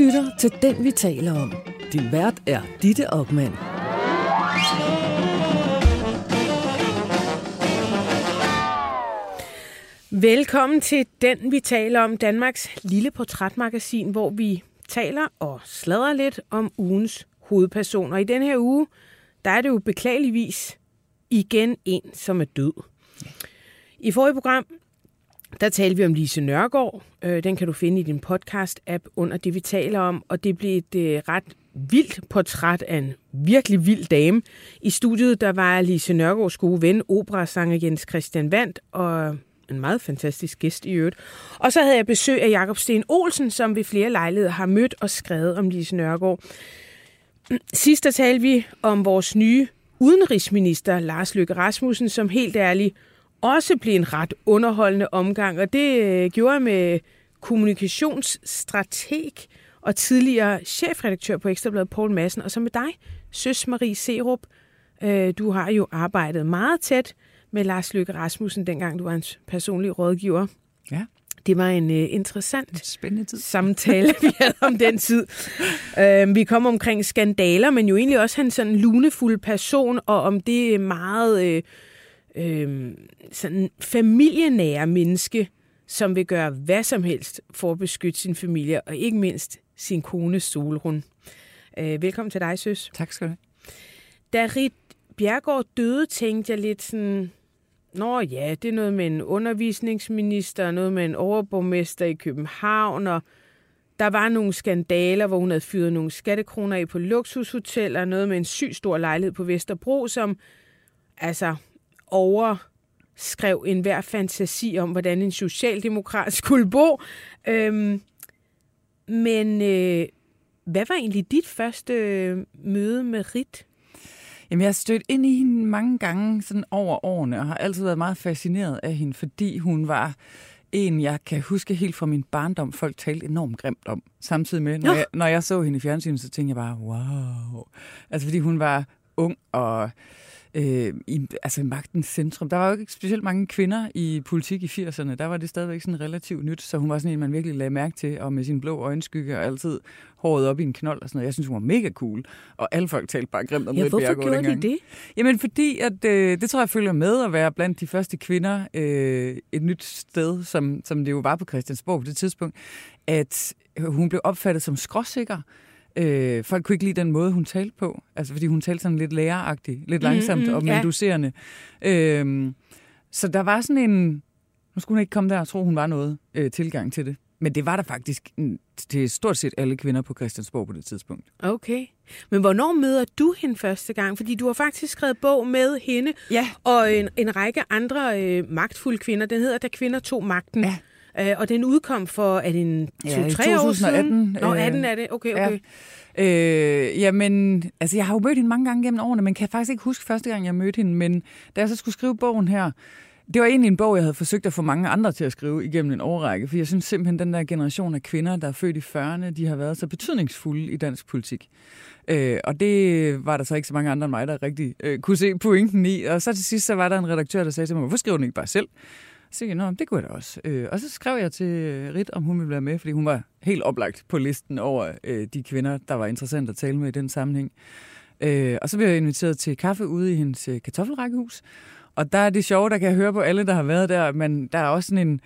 lytter til Den, vi taler om. Din vært er Ditte Aukmann. Velkommen til Den, vi taler om, Danmarks lille portrætmagasin, hvor vi taler og sladrer lidt om ugens hovedpersoner. I den her uge, der er det jo beklageligvis igen en, som er død. I forrige program, der talte vi om Lise Nørgaard. Øh, den kan du finde i din podcast-app under det, vi taler om. Og det blev et øh, ret vildt portræt af en virkelig vild dame. I studiet, der var Lise Nørgaards gode ven, operasanger Jens Christian Vandt, og en meget fantastisk gæst i øvrigt. Og så havde jeg besøg af Jakob Sten Olsen, som ved flere lejligheder har mødt og skrevet om Lise Nørgaard. Sidst der talte vi om vores nye udenrigsminister, Lars Løkke Rasmussen, som helt ærligt også blev en ret underholdende omgang. Og det øh, gjorde jeg med kommunikationsstrateg og tidligere chefredaktør på Ekstrabladet, Poul Madsen, og så med dig, Søs Marie Serup. Øh, Du har jo arbejdet meget tæt med Lars Løkke Rasmussen, dengang du var hans personlige rådgiver. Ja. Det var en uh, interessant Spændende tid. samtale, vi havde om den tid. Uh, vi kom omkring skandaler, men jo egentlig også hans sådan lunefuld person, og om det meget uh, uh, sådan familienære menneske, som vil gøre hvad som helst for at beskytte sin familie, og ikke mindst sin kone Solrun. Uh, velkommen til dig, søs. Tak skal du have. Da Rit Bjergård døde, tænkte jeg lidt sådan, Nå ja, det er noget med en undervisningsminister, noget med en overborgmester i København, og der var nogle skandaler, hvor hun havde fyret nogle skattekroner af på luksushoteller, noget med en syg stor lejlighed på Vesterbro, som altså overskrev enhver fantasi om, hvordan en socialdemokrat skulle bo. Øhm, men øh, hvad var egentlig dit første øh, møde med Rit? Jamen, jeg har stødt ind i hende mange gange sådan over årene, og har altid været meget fascineret af hende, fordi hun var en, jeg kan huske helt fra min barndom, folk talte enormt grimt om. Samtidig med, når, Nå. jeg, når jeg så hende i fjernsynet, så tænkte jeg bare, wow. Altså, fordi hun var ung og øh, i altså, magtens centrum. Der var jo ikke specielt mange kvinder i politik i 80'erne. Der var det stadigvæk sådan relativt nyt, så hun var sådan en, man virkelig lagde mærke til, og med sin blå øjenskygge og altid håret op i en knold og sådan noget. Jeg synes, hun var mega cool, og alle folk talte bare grimt om Ja, hvorfor Bjerregaard gjorde de dengang. det? Jamen fordi, at øh, det tror jeg følger med at være blandt de første kvinder øh, et nyt sted, som, som det jo var på Christiansborg på det tidspunkt, at hun blev opfattet som skråsikker. Øh, folk kunne ikke lide den måde, hun talte på, altså fordi hun talte sådan lidt læreragtigt, lidt langsomt mm, og ja. meduserende. Øh, så der var sådan en, nu skulle hun ikke komme der og tro, hun var noget øh, tilgang til det. Men det var der faktisk mm, til stort set alle kvinder på Christiansborg på det tidspunkt. Okay. Men hvornår møder du hende første gang? Fordi du har faktisk skrevet bog med hende Ja. og en, en række andre øh, magtfulde kvinder. Den hedder Da kvinder tog magten. Ja. Øh, og den udkom for, er det en 2-3 Ja, år siden? 2018, Nå, øh, 18 er det. Okay, ja. okay. Øh, jamen, altså jeg har jo mødt hende mange gange gennem årene, men kan faktisk ikke huske første gang, jeg mødte hende. Men da jeg så skulle skrive bogen her, det var egentlig en bog, jeg havde forsøgt at få mange andre til at skrive igennem en årrække, for jeg synes simpelthen, den der generation af kvinder, der er født i 40'erne, de har været så betydningsfulde i dansk politik. Øh, og det var der så ikke så mange andre end mig, der rigtig øh, kunne se pointen i. Og så til sidst, så var der en redaktør, der sagde til mig, hvorfor skriver du ikke bare selv? Så jeg, Nå, det kunne jeg da også. Øh, og så skrev jeg til Rit, om hun ville være med, fordi hun var helt oplagt på listen over øh, de kvinder, der var interessant at tale med i den sammenhæng. Øh, og så blev jeg inviteret til kaffe ude i hendes øh, kartoffelrækkehus. Og der er det sjove, der kan jeg høre på alle, der har været der, men der er også sådan en...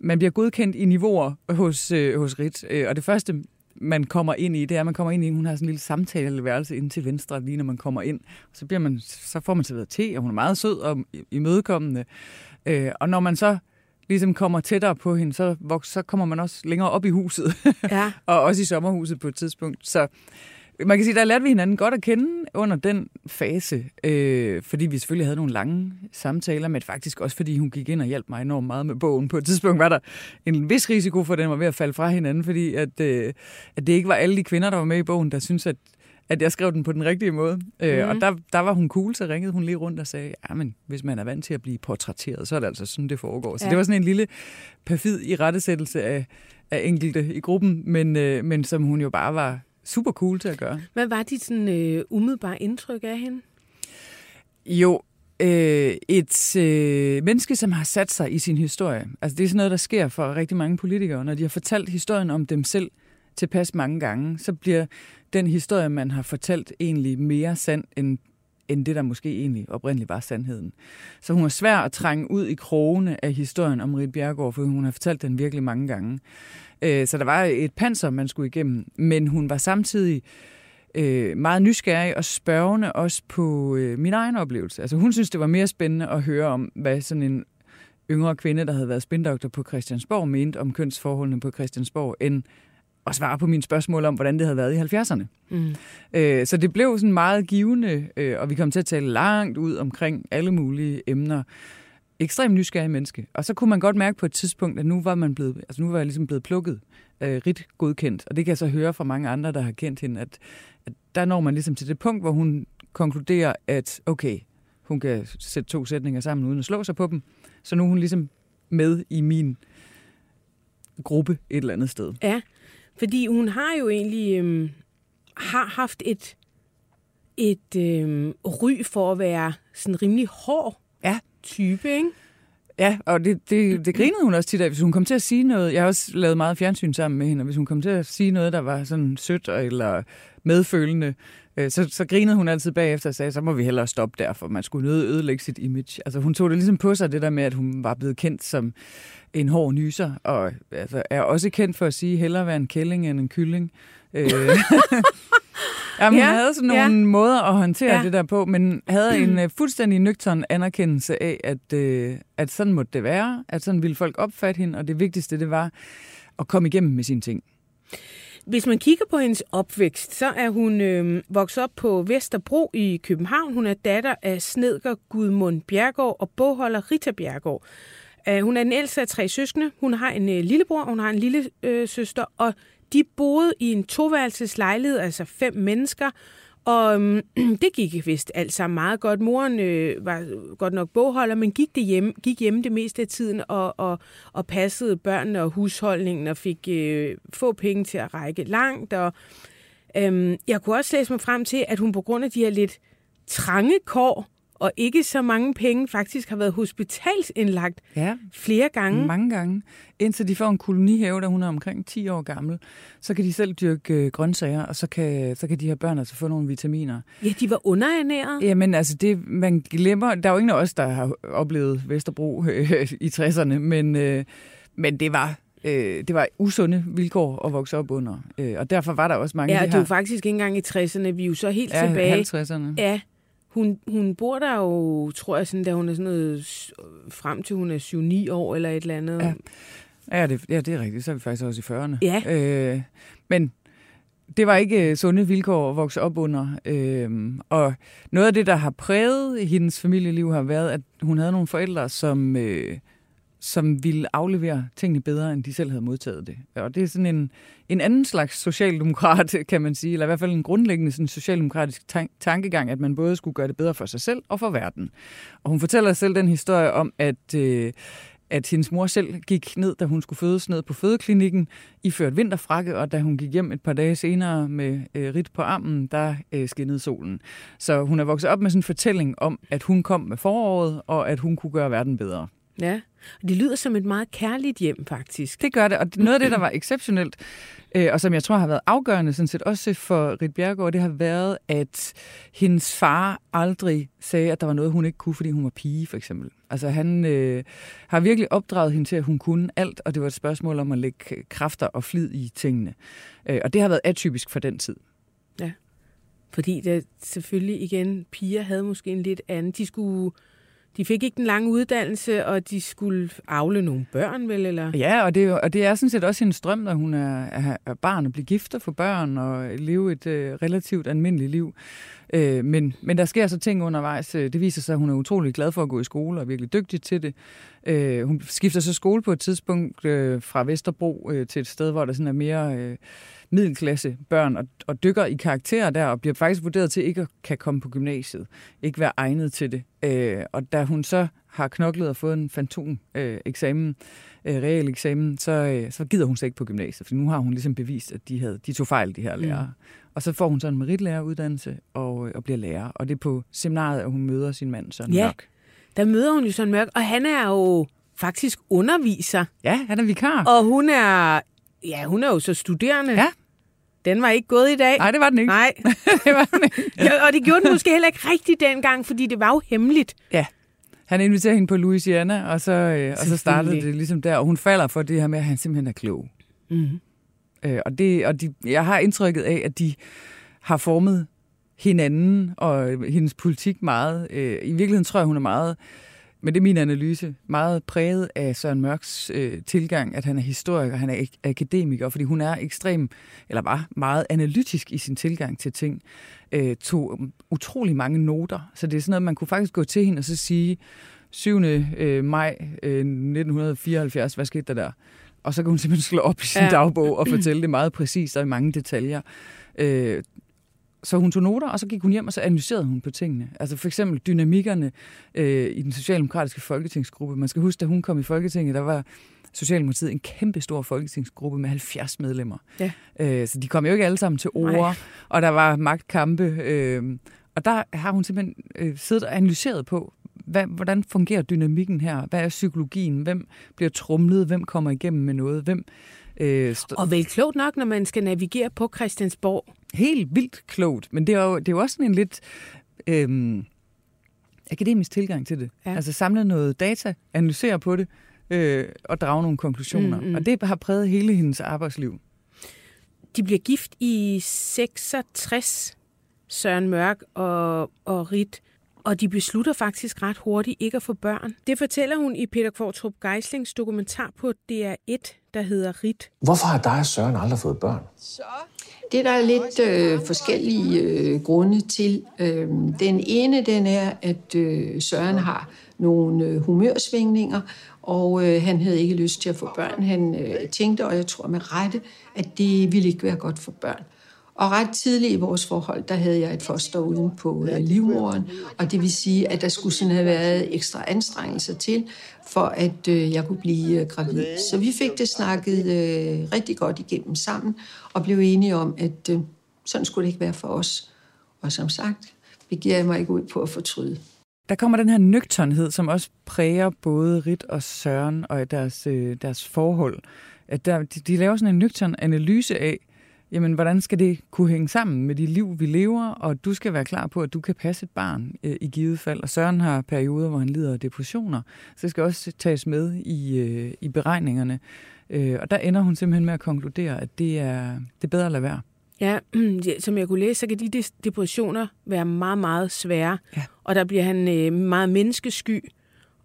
Man bliver godkendt i niveauer hos, øh, hos Rit. Øh, og det første, man kommer ind i, det er, at man kommer ind i, hun har sådan en lille samtaleværelse inde til venstre, lige når man kommer ind. Og så, bliver man, så får man serveret te, og hun er meget sød og imødekommende. Øh, og når man så ligesom kommer tættere på hende, så, voks, så kommer man også længere op i huset. Ja. og også i sommerhuset på et tidspunkt. Så man kan sige, der lærte vi hinanden godt at kende under den fase, øh, fordi vi selvfølgelig havde nogle lange samtaler, men faktisk også fordi hun gik ind og hjalp mig enormt meget med bogen. På et tidspunkt var der en vis risiko for, at den var ved at falde fra hinanden, fordi at, øh, at det ikke var alle de kvinder, der var med i bogen, der syntes, at at jeg skrev den på den rigtige måde. Mm. Øh, og der, der var hun cool, så ringede hun lige rundt og sagde, ja, men hvis man er vant til at blive portrætteret, så er det altså sådan, det foregår. Så Ja. det var sådan en lille perfid i rettesættelse af, af enkelte i gruppen, men, øh, men som hun jo bare var super cool til at gøre. Hvad var dit sådan, øh, umiddelbare indtryk af hende? Jo, øh, et øh, menneske, som har sat sig i sin historie. Altså det er sådan noget, der sker for rigtig mange politikere, når de har fortalt historien om dem selv tilpas mange gange, så bliver den historie, man har fortalt, egentlig mere sand, end, end det, der måske egentlig oprindeligt var sandheden. Så hun er svær at trænge ud i krogene af historien om Rit Bjergård, for hun har fortalt den virkelig mange gange. Øh, så der var et panser, man skulle igennem, men hun var samtidig øh, meget nysgerrig og spørgende også på øh, min egen oplevelse. Altså hun synes, det var mere spændende at høre om, hvad sådan en yngre kvinde, der havde været spindoktor på Christiansborg, mente om kønsforholdene på Christiansborg, end at svare på mine spørgsmål om, hvordan det havde været i 70'erne. Mm. Øh, så det blev sådan meget givende, øh, og vi kom til at tale langt ud omkring alle mulige emner. Ekstremt nysgerrig menneske. Og så kunne man godt mærke på et tidspunkt, at nu var, man blevet, altså nu var jeg ligesom blevet plukket øh, rigt godkendt. Og det kan jeg så høre fra mange andre, der har kendt hende, at, at der når man ligesom til det punkt, hvor hun konkluderer, at okay, hun kan sætte to sætninger sammen uden at slå sig på dem. Så nu er hun ligesom med i min gruppe et eller andet sted. Ja, fordi hun har jo egentlig øhm, har haft et, et øhm, ry for at være sådan rimelig hård ja. type, ikke? Ja, og det, det, det grinede hun også tit af, hvis hun kom til at sige noget. Jeg har også lavet meget fjernsyn sammen med hende, og hvis hun kom til at sige noget, der var sådan sødt eller medfølende, så, så grinede hun altid bagefter og sagde, så må vi hellere stoppe der, for man skulle nødt ødelægge sit image. Altså hun tog det ligesom på sig, det der med, at hun var blevet kendt som en hård nyser, og altså, er også kendt for at sige, hellere være en kælling end en kylling. Øh. Jamen, ja, hun havde sådan nogle ja. måder at håndtere ja. det der på, men havde en uh, fuldstændig nøgtern anerkendelse af, at, uh, at sådan måtte det være, at sådan ville folk opfatte hende, og det vigtigste det var at komme igennem med sine ting. Hvis man kigger på hendes opvækst, så er hun øh, vokset op på Vesterbro i København. Hun er datter af snedker Gudmund Bjergård og bogholder Rita Bjergård. Uh, øh, hun er den ældste af tre søskende. Hun har en øh, lillebror, hun har en lille øh, søster, og de boede i en toværelseslejlighed, altså fem mennesker, og øhm, det gik vist alt sammen meget godt. Moren øh, var godt nok bogholder, men gik, det hjem, gik hjemme det meste af tiden og, og, og passede børnene og husholdningen og fik øh, få penge til at række langt. Og, øh, jeg kunne også læse mig frem til, at hun på grund af de her lidt trange kår, og ikke så mange penge, faktisk har været hospitalsindlagt ja, flere gange. mange gange. Indtil de får en kolonihave, der hun er omkring 10 år gammel, så kan de selv dyrke øh, grøntsager, og så kan, så kan de her børn altså få nogle vitaminer. Ja, de var underernæret. Jamen altså, det, man glemmer, der er jo ingen af os, der har oplevet Vesterbro øh, i 60'erne, men, øh, men det var øh, det var usunde vilkår at vokse op under. Øh, og derfor var der også mange Ja, af de det var faktisk ikke engang i 60'erne. Vi er jo så helt ja, tilbage. 50'erne. Ja, hun, hun bor der jo, tror jeg, sådan, da hun er sådan noget, frem til hun er 7-9 år eller et eller andet. Ja, ja, det, ja det er rigtigt. Så er vi faktisk også i 40'erne. Ja. Øh, men det var ikke sunde vilkår at vokse op under. Øh, og noget af det, der har præget hendes familieliv, har været, at hun havde nogle forældre, som... Øh, som ville aflevere tingene bedre, end de selv havde modtaget det. Og det er sådan en, en anden slags socialdemokrat, kan man sige, eller i hvert fald en grundlæggende sådan socialdemokratisk tankegang, at man både skulle gøre det bedre for sig selv og for verden. Og hun fortæller selv den historie om, at, øh, at hendes mor selv gik ned, da hun skulle fødes ned på fødeklinikken, iført vinterfrakke, og da hun gik hjem et par dage senere med øh, rit på armen, der øh, skinnede solen. Så hun er vokset op med sådan en fortælling om, at hun kom med foråret, og at hun kunne gøre verden bedre. Ja, og det lyder som et meget kærligt hjem, faktisk. Det gør det, og noget af det, der var exceptionelt, øh, og som jeg tror har været afgørende sådan set også for Rit Bjergård, det har været, at hendes far aldrig sagde, at der var noget, hun ikke kunne, fordi hun var pige, for eksempel. Altså han øh, har virkelig opdraget hende til, at hun kunne alt, og det var et spørgsmål om at lægge kræfter og flid i tingene. Øh, og det har været atypisk for den tid. Ja, fordi det selvfølgelig igen, piger havde måske en lidt anden, de skulle de fik ikke den lange uddannelse, og de skulle afle nogle børn, vel? Eller? Ja, og det, og det er sådan set også en strøm, når hun er, er barn og blive gifter for børn og leve et øh, relativt almindeligt liv. Øh, men, men der sker så ting undervejs. Øh, det viser sig, at hun er utrolig glad for at gå i skole og er virkelig dygtig til det. Øh, hun skifter så skole på et tidspunkt øh, fra Vesterbro øh, til et sted, hvor der sådan er mere... Øh, middelklasse børn og, og dykker i karakterer der, og bliver faktisk vurderet til ikke at kan komme på gymnasiet, ikke være egnet til det. Øh, og da hun så har knoklet og fået en fantom-eksamen, øh, øh, real eksamen, så, øh, så gider hun sig ikke på gymnasiet, for nu har hun ligesom bevist, at de, havde, de tog fejl, de her mm. lærere. Mm. Og så får hun så en meritlæreruddannelse og, og bliver lærer. Og det er på seminaret, at hun møder sin mand Søren ja, Mørk. der møder hun jo Søren Mørk, og han er jo faktisk underviser. Ja, han er vikar. Og hun er Ja, hun er jo så studerende. Ja. Den var ikke gået i dag. Nej, det var den ikke. Nej. det var den ikke. Ja, og det gjorde den måske heller ikke rigtigt dengang, fordi det var jo hemmeligt. Ja. Han inviterer hende på Louisiana, og så, øh, og så startede det ligesom der. Og hun falder for det her med, at han simpelthen er klog. Mm. Øh, og det, og de, jeg har indtrykket af, at de har formet hinanden og hendes politik meget. Øh, I virkeligheden tror jeg, hun er meget, men det er min analyse, meget præget af Søren Mørks øh, tilgang, at han er historiker, han er ak- akademiker, fordi hun er ekstrem, eller var meget analytisk i sin tilgang til ting. Øh, tog utrolig mange noter, så det er sådan noget, man kunne faktisk gå til hende og så sige, 7. Øh, maj øh, 1974, hvad skete der der? Og så kan hun simpelthen slå op i sin ja. dagbog og fortælle det meget præcist og i mange detaljer. Øh, så hun tog noter, og så gik hun hjem, og så analyserede hun på tingene. Altså for eksempel dynamikkerne øh, i den socialdemokratiske folketingsgruppe. Man skal huske, da hun kom i Folketinget, der var Socialdemokratiet en kæmpe stor folketingsgruppe med 70 medlemmer. Ja. Øh, så de kom jo ikke alle sammen til ord, Nej. og der var magtkampe. Øh, og der har hun simpelthen øh, siddet og analyseret på, hvad, hvordan fungerer dynamikken her? Hvad er psykologien? Hvem bliver trumlet? Hvem kommer igennem med noget? Hvem øh, st- Og vel klogt nok, når man skal navigere på Christiansborg. helt vildt klogt, men det er jo, det er jo også sådan en lidt øhm, akademisk tilgang til det. Ja. Altså samle noget data, analysere på det øh, og drage nogle konklusioner. Mm, mm. Og det har præget hele hendes arbejdsliv. De bliver gift i 66, Søren Mørk og, og Rit. Og de beslutter faktisk ret hurtigt ikke at få børn. Det fortæller hun i Peter Kvartrup Geislings dokumentar på DR1, der hedder Rit. Hvorfor har dig og Søren aldrig fået børn? Det er der lidt øh, forskellige øh, grunde til. Øh, den ene, den er, at øh, Søren har nogle øh, humørsvingninger, og øh, han havde ikke lyst til at få børn. Han øh, tænkte, og jeg tror med rette, at det ville ikke være godt for børn. Og ret tidligt i vores forhold, der havde jeg et foster uden på øh, livmoderen, og det vil sige, at der skulle sådan have været ekstra anstrengelser til, for at øh, jeg kunne blive øh, gravid. Så vi fik det snakket øh, rigtig godt igennem sammen, og blev enige om, at øh, sådan skulle det ikke være for os. Og som sagt, begiver jeg mig ikke ud på at fortryde. Der kommer den her nøgternhed, som også præger både Rit og Søren og deres, øh, deres forhold. At der, de, de laver sådan en nøgtern analyse af, jamen, hvordan skal det kunne hænge sammen med de liv, vi lever, og du skal være klar på, at du kan passe et barn øh, i givet fald. Og Søren har perioder, hvor han lider af depressioner, så det skal også tages med i, øh, i beregningerne. Øh, og der ender hun simpelthen med at konkludere, at det er, det er bedre at lade være. Ja, som jeg kunne læse, så kan de depressioner være meget, meget svære. Ja. Og der bliver han øh, meget menneskesky.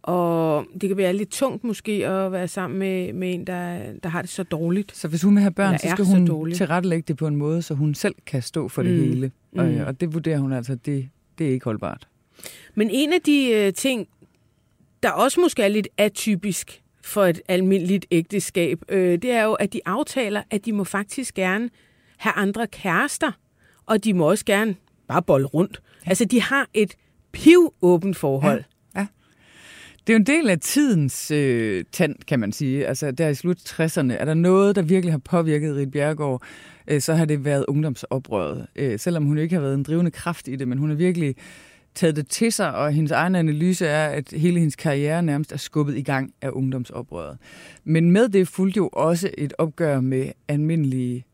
Og det kan være lidt tungt måske at være sammen med, med en, der, der har det så dårligt. Så hvis hun vil have børn, så skal så hun dårlig. tilrettelægge det på en måde, så hun selv kan stå for det Mm. hele. Og, Mm. og det vurderer hun altså, det, det er ikke holdbart. Men en af de øh, ting, der også måske er lidt atypisk for et almindeligt ægteskab, øh, det er jo, at de aftaler, at de må faktisk gerne have andre kærester, og de må også gerne bare bolle rundt. Ja. Altså, de har et piv-åbent forhold. Det er jo en del af tidens øh, tand, kan man sige. Altså, der i slut 60'erne, er der noget, der virkelig har påvirket Rit Bjergård, øh, så har det været ungdomsoprøret. Øh, selvom hun ikke har været en drivende kraft i det, men hun har virkelig taget det til sig, og hendes egen analyse er, at hele hendes karriere nærmest er skubbet i gang af ungdomsoprøret. Men med det fulgte jo også et opgør med almindelige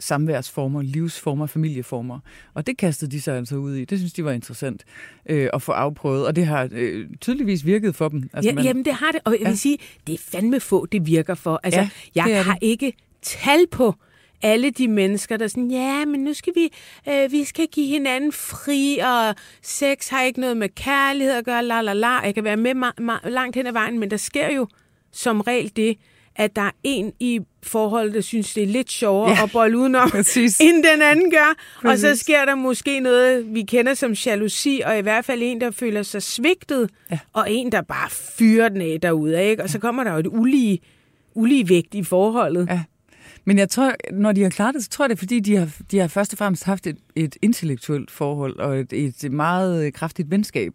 samværsformer, livsformer, familieformer. Og det kastede de sig altså ud i. Det synes de var interessant øh, at få afprøvet, og det har øh, tydeligvis virket for dem. Altså, ja, jamen, det har det, og jeg vil Ja. sige, det er fandme få, det virker for. Altså, Ja, jeg har det. ikke tal på alle de mennesker, der er sådan, ja, men nu skal vi, øh, vi skal give hinanden fri, og sex har ikke noget med kærlighed at gøre, la la la. Jeg kan være med ma- ma- langt hen ad vejen, men der sker jo som regel det, at der er en i forholdet, der synes, det er lidt sjovere Ja. at bolle udenom, Præcis. end den anden gør. Og så Præcis. sker der måske noget, vi kender som jalousi, og i hvert fald en, der føler sig svigtet, Ja. og en, der bare fyrer den af derude. Ikke? Og så kommer der jo et ulige, ulige vægt i forholdet. Ja. Men jeg tror, når de har klaret det, så tror jeg, det er, fordi de har, de har først og fremmest haft et, et intellektuelt forhold og et, et meget kraftigt venskab.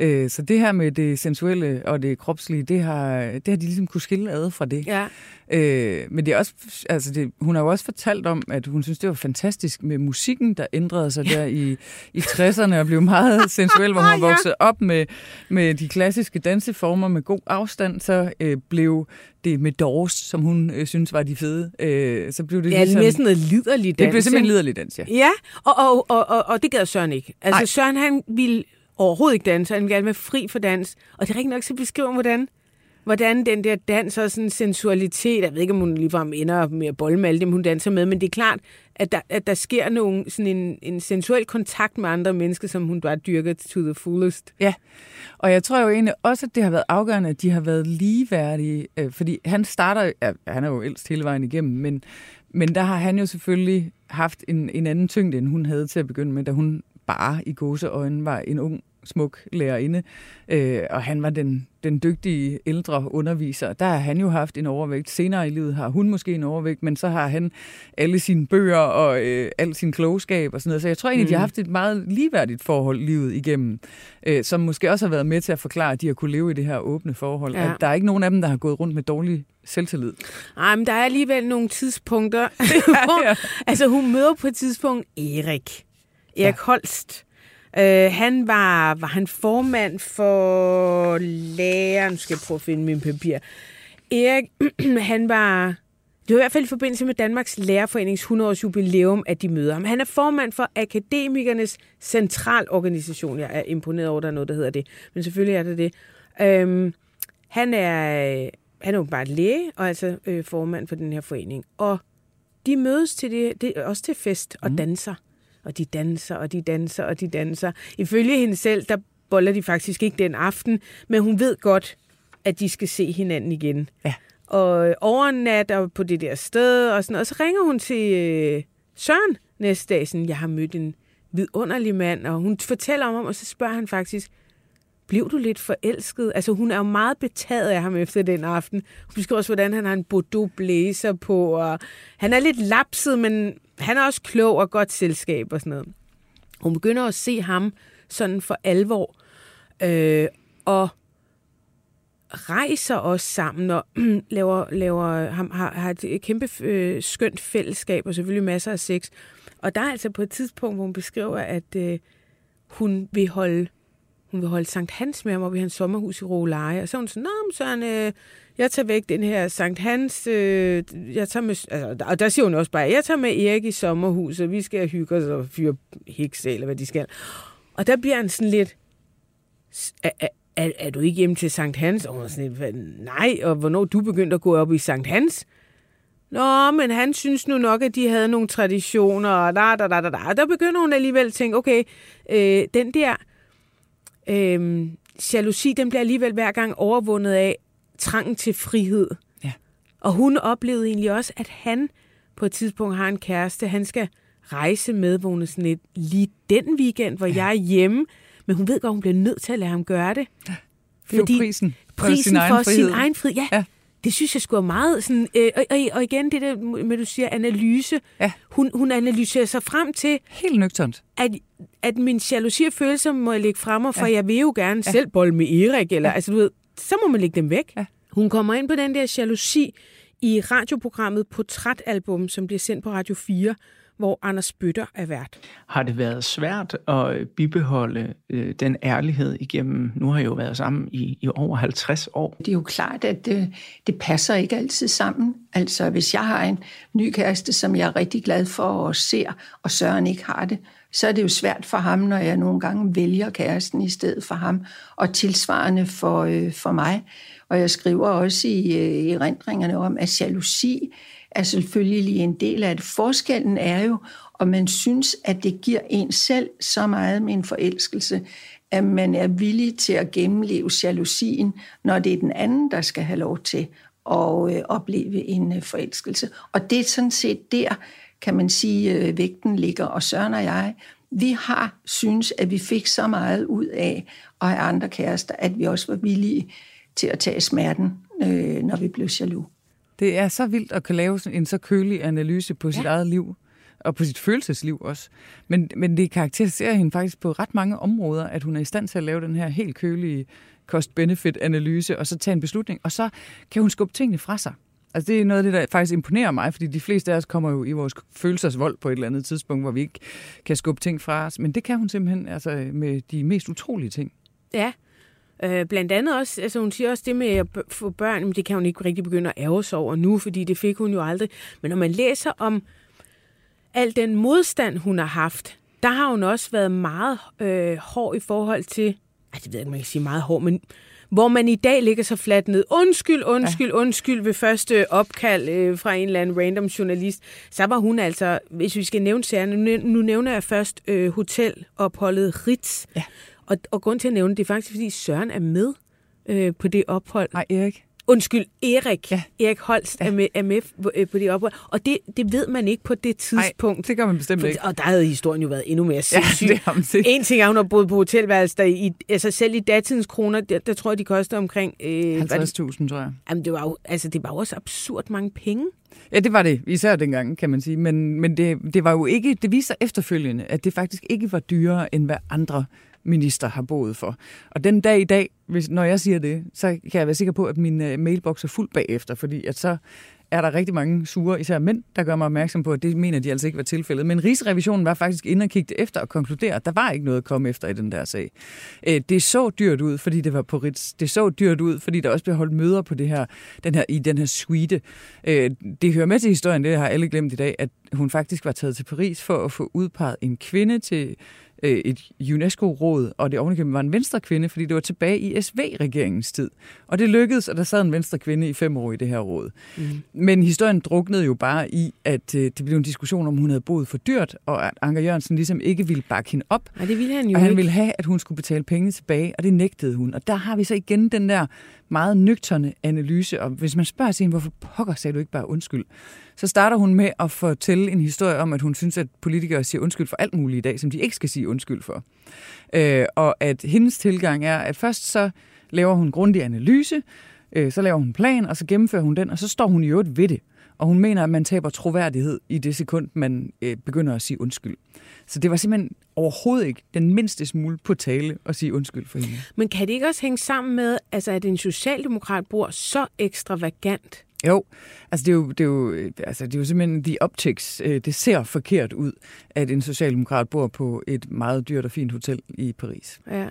Øh, så det her med det sensuelle og det kropslige, det har, det har de ligesom kunne skille ad fra det. Ja. Øh, men det er også, altså det, hun har jo også fortalt om, at hun synes, det var fantastisk med musikken, der ændrede sig der i, i 60'erne og blev meget sensuel, hvor hun Ja. voksede op med, med de klassiske danseformer med god afstand, så øh, blev det med Doors, som hun øh, synes var de fede. Øh, så blev det Ja, ligesom, næsten noget liderligt dans. det blev simpelthen liderlig dans, ja. Ja, og, og, og, og, og det gad Søren ikke. Altså Nej. Søren, han ville overhovedet ikke danse, han vil gerne være fri for dans. Og det er rigtig nok, så beskriver hvordan, hvordan den der dans og sådan sensualitet, jeg ved ikke, om hun ligefrem ender med at bolle med alle dem, hun danser med, men det er klart, at der, at der sker nogen, sådan en, en sensuel kontakt med andre mennesker, som hun bare dyrker to the fullest. Ja, og jeg tror jo egentlig også, at det har været afgørende, at de har været ligeværdige, øh, fordi han starter, ja, han er jo ældst hele vejen igennem, men, men der har han jo selvfølgelig haft en, en anden tyngde, end hun havde til at begynde med, da hun bare i gåseøjne var en ung, smuk lærerinde, øh, og han var den, den dygtige ældre underviser. Der har han jo haft en overvægt. Senere i livet har hun måske en overvægt, men så har han alle sine bøger og øh, al sin klogskab og sådan noget. Så jeg tror egentlig, mm. de har haft et meget ligeværdigt forhold livet igennem, øh, som måske også har været med til at forklare, at de har kunne leve i det her åbne forhold. Ja. Ja. At der er ikke nogen af dem, der har gået rundt med dårlig selvtillid. Ej, men der er alligevel nogle tidspunkter, hvor, ja. altså hun møder på et tidspunkt Erik. Erik ja. Holst. Øh, han var, var han formand for lærer. Nu skal jeg prøve at finde min papir. Erik, han var... Det var i hvert fald i forbindelse med Danmarks Lærerforenings 100-års jubilæum, at de møder ham. Han er formand for Akademikernes Centralorganisation. Jeg er imponeret over, at der er noget, der hedder det. Men selvfølgelig er det det. Øhm, han er, han er jo bare læge, og altså øh, formand for den her forening. Og de mødes til det, det også til fest og danser. Og de danser, og de danser, og de danser. Ifølge hende selv, der boller de faktisk ikke den aften, men hun ved godt, at de skal se hinanden igen. Ja. Og overnatter på det der sted, og sådan. Og så ringer hun til øh, Søren næste dag, sådan, jeg har mødt en vidunderlig mand, og hun fortæller om ham, og så spørger han faktisk, blev du lidt forelsket? Altså, hun er jo meget betaget af ham efter den aften. Hun beskriver også, hvordan han har en Bordeaux blazer på, og han er lidt lapset, men han er også klog og godt selskab og sådan noget. Hun begynder at se ham sådan for alvor, øh, og rejser også sammen og laver, laver ham, har, har et kæmpe øh, skønt fællesskab og selvfølgelig masser af sex. Og der er altså på et tidspunkt, hvor hun beskriver, at øh, hun vil holde hun vil holde Sankt Hans med ham op i hans sommerhus i Roleje. Og så er hun sådan, Nå, men Søren, øh, jeg tager væk den her Sankt Hans, øh, jeg tager med, altså, og der siger hun også bare, jeg tager med Erik i sommerhuset, vi skal hygge os og fyre hekse, eller hvad de skal. Og der bliver han sådan lidt, er, er, er, du ikke hjemme til Sankt Hans? Og hun er sådan lidt, nej, og hvornår du begyndte at gå op i Sankt Hans? Nå, men han synes nu nok, at de havde nogle traditioner, og da, da, da, da, da. Og der begynder hun alligevel at tænke, okay, øh, den der øh, jalousi, den bliver alligevel hver gang overvundet af trangen til frihed. Ja. Og hun oplevede egentlig også, at han på et tidspunkt har en kæreste, han skal rejse med, hvor hun er sådan lidt, lige den weekend, hvor ja. jeg er hjemme, men hun ved godt, hun bliver nødt til at lade ham gøre det. Det er jo prisen for prisen sin egen for frihed. sin egen frihed. Ja, Ja. ja. Det synes jeg skulle meget sådan, øh, og, og, og igen det der med, du siger analyse. Ja. Hun, hun analyserer sig frem til, Helt nøgternt. at, at min jalousi og følelser må jeg lægge frem, for Ja. ja. jeg vil jo gerne ja. selv bolle med Erik, eller ja. altså du ved, så må man lægge dem væk. Ja. Hun kommer ind på den der jalousi i radioprogrammet Portrætalbum, som bliver sendt på Radio 4, hvor Anders Bøtter er vært. har det været svært at bibeholde øh, den ærlighed igennem, nu har jeg jo været sammen i, i over 50 år. Det er jo klart, at det, det passer ikke altid sammen. Altså, hvis jeg har en ny kæreste, som jeg er rigtig glad for og ser, og Søren ikke har det, så er det jo svært for ham, når jeg nogle gange vælger kæresten i stedet for ham, og tilsvarende for, øh, for mig. Og jeg skriver også i, øh, i erindringerne om, at jalousi er selvfølgelig en del af det. Forskellen er jo, om man synes, at det giver en selv så meget med en forelskelse, at man er villig til at gennemleve jalousien, når det er den anden, der skal have lov til at øh, opleve en øh, forelskelse. Og det er sådan set der, kan man sige, øh, vægten ligger. Og Søren og jeg, vi har synes, at vi fik så meget ud af at have andre kærester, at vi også var villige til at tage smerten, øh, når vi blev jaloux. Det er så vildt at kunne lave en så kølig analyse på sit Ja. eget liv. og på sit følelsesliv også. Men, men det karakteriserer hende faktisk på ret mange områder, at hun er i stand til at lave den her helt kølige cost-benefit-analyse, og så tage en beslutning, og så kan hun skubbe tingene fra sig. Altså det er noget af det, der faktisk imponerer mig, fordi de fleste af os kommer jo i vores følelsesvold på et eller andet tidspunkt, hvor vi ikke kan skubbe ting fra os. Men det kan hun simpelthen altså, med de mest utrolige ting. Ja, Øh, blandt andet også, altså hun siger også det med at få børn, men det kan hun ikke rigtig begynde at ærge sig over nu, fordi det fik hun jo aldrig. Men når man læser om al den modstand, hun har haft, der har hun også været meget øh, hård i forhold til, ej, det ved jeg ikke, man kan sige meget hård, men hvor man i dag ligger så fladt ned. Undskyld, undskyld, ja. undskyld ved første opkald øh, fra en eller anden random journalist. Så var hun altså, hvis vi skal nævne sagerne, nu, nu nævner jeg først øh, hotelopholdet Ritz. Ja. Og, og grund til at nævne det er faktisk, fordi Søren er med øh, på det ophold. Nej, Erik. Undskyld, Erik. Ja. Erik Holst ja. er med, er med på, øh, på det ophold. Og det, det ved man ikke på det tidspunkt. Nej, det gør man bestemt ikke. Og der havde historien jo været endnu mere sindssyg. Ja, det har man set. En ting er, hun har boet på hotelværelser, der i, altså selv i datidens kroner, der, der tror jeg, de koster omkring... Øh, 50.000, tror jeg. Jamen, det var jo, altså, det var jo også absurd mange penge. Ja, det var det, især dengang, kan man sige. Men, men det, det var jo ikke, det viser efterfølgende, at det faktisk ikke var dyrere, end hvad andre minister har boet for. Og den dag i dag, hvis, når jeg siger det, så kan jeg være sikker på, at min øh, uh, mailbox er fuld bagefter, fordi at så er der rigtig mange sure, især mænd, der gør mig opmærksom på, at det mener de altså ikke var tilfældet. Men Rigsrevisionen var faktisk inde og kigge efter og konkludere, at der var ikke noget at komme efter i den der sag. Øh, det så dyrt ud, fordi det var på Ritz. Det så dyrt ud, fordi der også blev holdt møder på det her, den her, i den her suite. Øh, det hører med til historien, det har alle glemt i dag, at hun faktisk var taget til Paris for at få udpeget en kvinde til øh, et UNESCO-råd, og det ovenikøbet var en venstre kvinde, fordi det var tilbage i SV-regeringens tid. Og det lykkedes, og der sad en venstre kvinde i fem år i det her råd. Mm. Men historien druknede jo bare i, at øh, det blev en diskussion om, hun havde boet for dyrt, og at Anker Jørgensen ligesom ikke ville bakke hende op. Nej, det ville han jo Og han ikke. ville have, at hun skulle betale penge tilbage, og det nægtede hun. Og der har vi så igen den der meget nøgterne analyse, og hvis man spørger sin, hvorfor pokker sagde du ikke bare undskyld? Så starter hun med at fortælle en historie om, at hun synes, at politikere siger undskyld for alt muligt i dag, som de ikke skal sige undskyld for. Øh, og at hendes tilgang er, at først så laver hun grundig analyse, øh, så laver hun en plan, og så gennemfører hun den, og så står hun i øvrigt ved det. Og hun mener, at man taber troværdighed i det sekund, man øh, begynder at sige undskyld. Så det var simpelthen overhovedet ikke den mindste smule på tale at sige undskyld for hende. Men kan det ikke også hænge sammen med, altså, at en socialdemokrat bor så ekstravagant? Jo, altså det er jo, det er jo, altså det er jo simpelthen the optics. Øh, det ser forkert ud, at en socialdemokrat bor på et meget dyrt og fint hotel i Paris. Ja.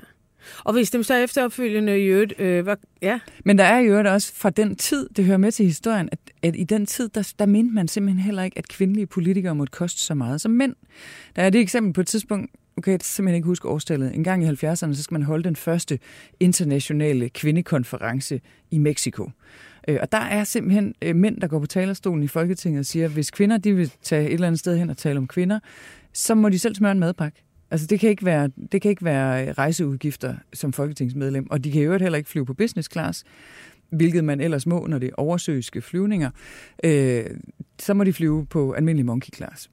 Og hvis dem så efterfølgende i øvrigt, øh, var, ja. Men der er jo øvrigt også fra den tid, det hører med til historien, at, at i den tid, der, der mente man simpelthen heller ikke, at kvindelige politikere måtte koste så meget som mænd. Der er det eksempel på et tidspunkt, okay, jeg simpelthen ikke huske årstallet. En gang i 70'erne, så skal man holde den første internationale kvindekonference i Mexico. Øh, og der er simpelthen øh, mænd, der går på talerstolen i Folketinget og siger, at hvis kvinder de vil tage et eller andet sted hen og tale om kvinder, så må de selv smøre en madpakke. Altså det kan ikke være, det kan ikke være rejseudgifter som folketingsmedlem, og de kan jo heller ikke flyve på business class, hvilket man ellers må, når det er oversøiske flyvninger. Øh, så må de flyve på almindelig monkey class.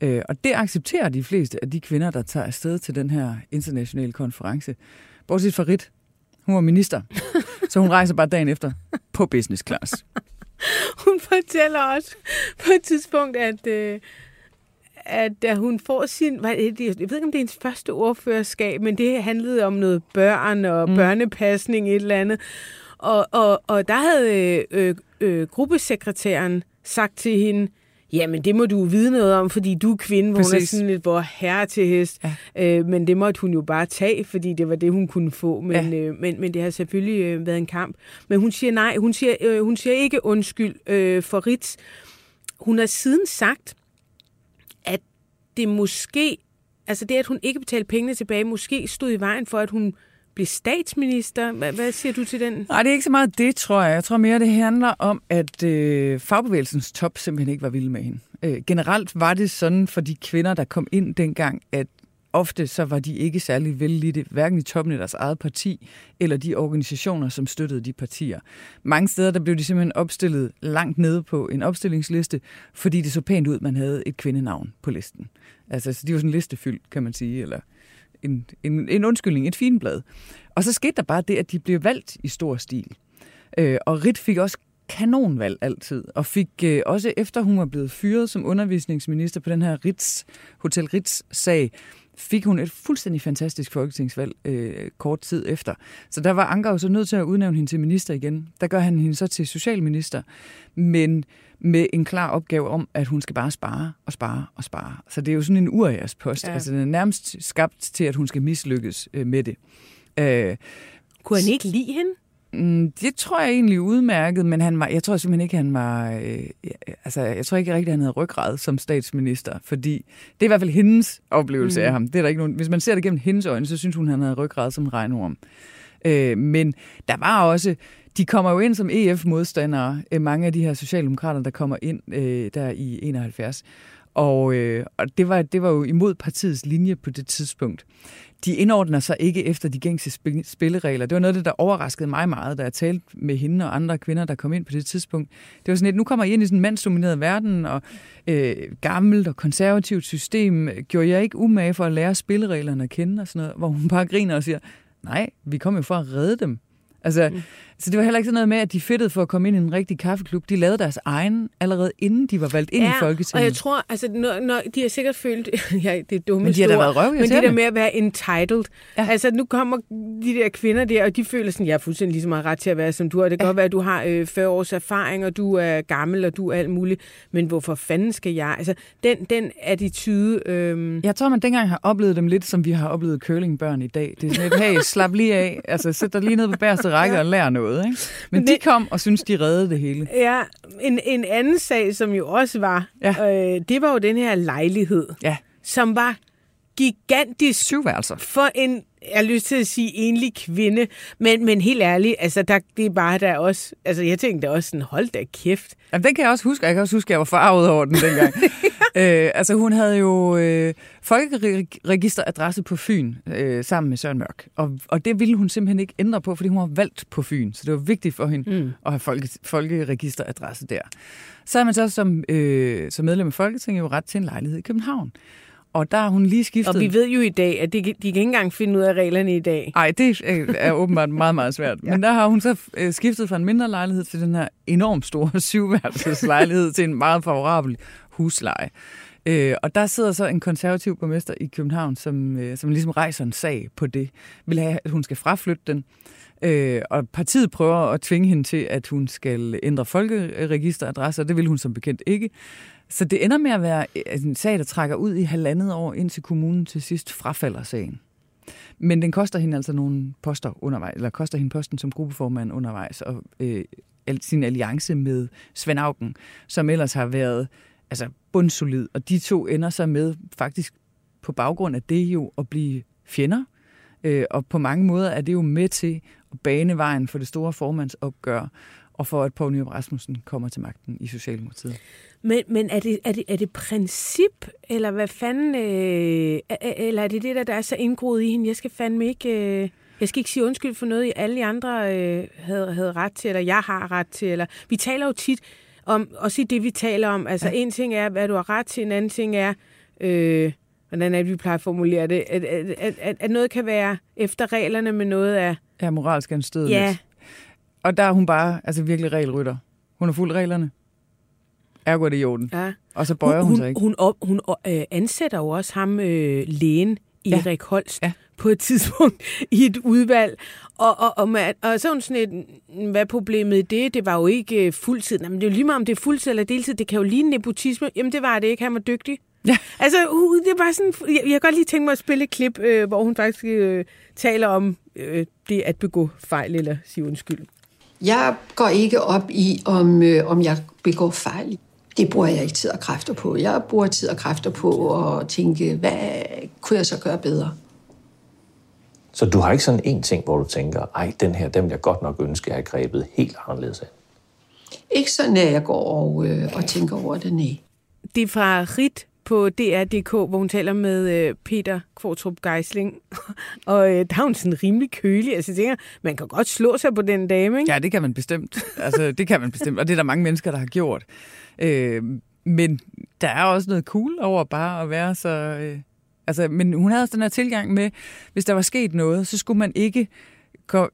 Øh, og det accepterer de fleste af de kvinder, der tager afsted til den her internationale konference. Bortset fra Rit, hun var minister, så hun rejser bare dagen efter på business class. Hun fortæller også på et tidspunkt, at, øh, at da hun får sin... Jeg ved ikke, om det er hendes første ordførerskab, men det handlede om noget børn og mm. børnepasning, et eller andet. Og, og, og der havde øh, øh, gruppesekretæren sagt til hende, Jamen, det må du vide noget om, fordi du er kvinde, hvor hun er sådan lidt hvor herre til hest. Ja. Øh, men det måtte hun jo bare tage, fordi det var det, hun kunne få. Men, ja. øh, men, men det har selvfølgelig øh, været en kamp. Men hun siger nej, hun siger, øh, hun siger ikke undskyld øh, for Ritz. Hun har siden sagt, det måske, altså det, at hun ikke betalte pengene tilbage, måske stod i vejen for, at hun blive statsminister. Hvad, hvad siger du til den? Nej, det er ikke så meget det, tror jeg. Jeg tror mere, det handler om, at øh, fagbevægelsens top simpelthen ikke var vild med hende. Øh, generelt var det sådan for de kvinder, der kom ind dengang, at ofte så var de ikke særlig vellidte, hverken i toppen af deres eget parti, eller de organisationer, som støttede de partier. Mange steder der blev de simpelthen opstillet langt nede på en opstillingsliste, fordi det så pænt ud, man havde et kvindenavn på listen. Altså, så de var sådan listefyldt, kan man sige, eller en, en, en undskyldning, et blad. Og så skete der bare det, at de blev valgt i stor stil. Øh, og Rit fik også kanonvalg altid, og fik øh, også efter hun var blevet fyret som undervisningsminister på den her Ritz, Hotel Ritz-sag, fik hun et fuldstændig fantastisk folketingsvalg øh, kort tid efter. Så der var Anker jo så nødt til at udnævne hende til minister igen. Der gør han hende så til socialminister, men med en klar opgave om, at hun skal bare spare og spare og spare. Så det er jo sådan en urias post. Ja. Altså den er nærmest skabt til, at hun skal mislykkes øh, med det. Øh, Kunne han ikke lide hende? Mm, det tror jeg egentlig udmærket, men han var, jeg tror simpelthen ikke, han var... Øh, altså, jeg tror ikke rigtig, han havde ryggrad som statsminister, fordi det er i hvert fald hendes oplevelse mm. af ham. Det er der ikke nogen, hvis man ser det gennem hendes øjne, så synes hun, han havde ryggrad som regnorm. Øh, men der var også... De kommer jo ind som EF-modstandere, øh, mange af de her socialdemokrater, der kommer ind øh, der i 71. Og, øh, og det, var, det var jo imod partiets linje på det tidspunkt de indordner sig ikke efter de gængse spilleregler. Det var noget af det, der overraskede mig meget, da jeg talte med hende og andre kvinder, der kom ind på det tidspunkt. Det var sådan et, nu kommer I ind i sådan en mandsdomineret verden, og øh, gammelt og konservativt system. Gjorde jeg ikke umage for at lære spillereglerne at kende og sådan noget, hvor hun bare griner og siger, nej, vi kom jo for at redde dem. Altså, mm. Så det var heller ikke sådan noget med, at de fedtede for at komme ind i en rigtig kaffeklub. De lavede deres egen allerede inden de var valgt ind ja, i Folketinget. og jeg tror, altså, når, når de har sikkert følt, ja, det er dumme Men de har da været røv, men det der med at være entitled. Ja. Altså, nu kommer de der kvinder der, og de føler sådan, jeg er fuldstændig lige så meget ret til at være, som du har. Det kan ja. godt være, at du har øh, 40 års erfaring, og du er gammel, og du er alt muligt. Men hvorfor fanden skal jeg? Altså, den, den attitude... Øh... Jeg tror, man dengang har oplevet dem lidt, som vi har oplevet curlingbørn i dag. Det er sådan et, hey, slap lige af. Altså, sæt dig lige ned på bærste række ja. og lær noget, ikke? Men de kom og synes de reddede det hele. Ja, en, en anden sag, som jo også var, ja. øh, det var jo den her lejlighed, ja. som var gigantisk Syvværelser. for en, jeg har lyst til at sige enlig kvinde, men, men helt ærligt, altså der, det er bare der også, altså jeg tænkte også sådan, hold da kæft. Jamen, den kan jeg også huske, jeg kan også huske, at jeg var farvet over den dengang. øh, altså hun havde jo øh, folkeregisteradresse på Fyn øh, sammen med Søren Mørk, og, og det ville hun simpelthen ikke ændre på, fordi hun var valgt på Fyn, så det var vigtigt for hende mm. at have folke, folkeregisteradresse der. Så er man så som, øh, som medlem af Folketinget jo ret til en lejlighed i København. Og der har hun lige skiftet. Og vi ved jo i dag, at de, de kan ikke engang finde ud af reglerne i dag. Nej, det er åbenbart meget, meget svært. ja. Men der har hun så øh, skiftet fra en mindre lejlighed til den her enormt store syvværelseslejlighed til en meget favorabel husleje. Øh, og der sidder så en konservativ borgmester i København, som, øh, som ligesom rejser en sag på det. Vil have, at hun skal fraflytte den. Øh, og partiet prøver at tvinge hende til, at hun skal ændre folkeregisteradresse, og det vil hun som bekendt ikke. Så det ender med at være øh, en sag, der trækker ud i halvandet år, indtil kommunen til sidst frafalder sagen. Men den koster hende altså nogle poster undervejs, eller koster hende posten som gruppeformand undervejs, og øh, sin alliance med Svend Augen, som ellers har været altså bundsolid. Og de to ender så med faktisk på baggrund af det jo at blive fjender. Øh, og på mange måder er det jo med til at bane vejen for det store formandsopgør, og for at Poul Nyrup Rasmussen kommer til magten i Socialdemokratiet. Men, men er, det, er, det, er det princip, eller hvad fanden, øh, eller er det det, der, der er så indgroet i hende? Jeg skal fandme ikke, øh, jeg skal ikke sige undskyld for noget, alle de andre øh, havde, havde ret til, eller jeg har ret til, eller vi taler jo tit om, også i det, vi taler om, altså ja. en ting er, hvad du har ret til, en anden ting er, øh, hvordan er det, vi plejer at formulere det, at, at, at, at, noget kan være efter reglerne, med noget af... Ja, moralsk anstødeligt. Ja. Og der er hun bare altså virkelig regelrytter. Hun har fuldt reglerne. Ergo er det i orden. Ja. Og så bøjer hun, hun sig ikke. Hun, op, hun øh, ansætter jo også ham, øh, lægen Erik ja. Holst, ja. på et tidspunkt i et udvalg. Og, og, og, man, og så er hun sådan et, hvad problemet i det? Det var jo ikke øh, fuldtid. Jamen, det er jo lige meget, om det er fuldtid eller deltid. Det kan jo ligne nepotisme. Jamen, det var det ikke. Han var dygtig. Ja. Altså, uh, det er bare sådan... Jeg, jeg kan godt lige tænke mig at spille et klip, øh, hvor hun faktisk øh, taler om øh, det at begå fejl eller sige undskyld. Jeg går ikke op i, om, øh, om jeg begår fejl. Det bruger jeg ikke tid og kræfter på. Jeg bruger tid og kræfter på at tænke, hvad kunne jeg så gøre bedre? Så du har ikke sådan en ting, hvor du tænker, ej, den her, den vil jeg godt nok ønske, jeg har grebet helt anderledes af? Ikke sådan, at jeg går og, øh, og tænker over det, nej. Det er fra Rit på DR.dk, hvor hun taler med øh, Peter Kvartrup Geisling. og øh, der er hun sådan rimelig kølig. Altså jeg tænker, man kan godt slå sig på den dame, ikke? Ja, det kan man bestemt. Altså, det kan man bestemt. Og det er der mange mennesker, der har gjort. Øh, men der er også noget cool over bare at være så... Øh, altså, men hun havde også den her tilgang med, hvis der var sket noget, så skulle man ikke